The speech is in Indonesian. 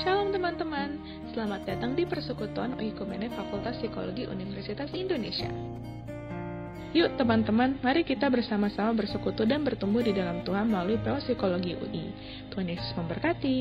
Shalom teman-teman, selamat datang di Persekutuan Oikumene Fakultas Psikologi Universitas Indonesia. Yuk teman-teman, mari kita bersama-sama bersekutu dan bertumbuh di dalam Tuhan melalui PO Psikologi UI. Tuhan Yesus memberkati.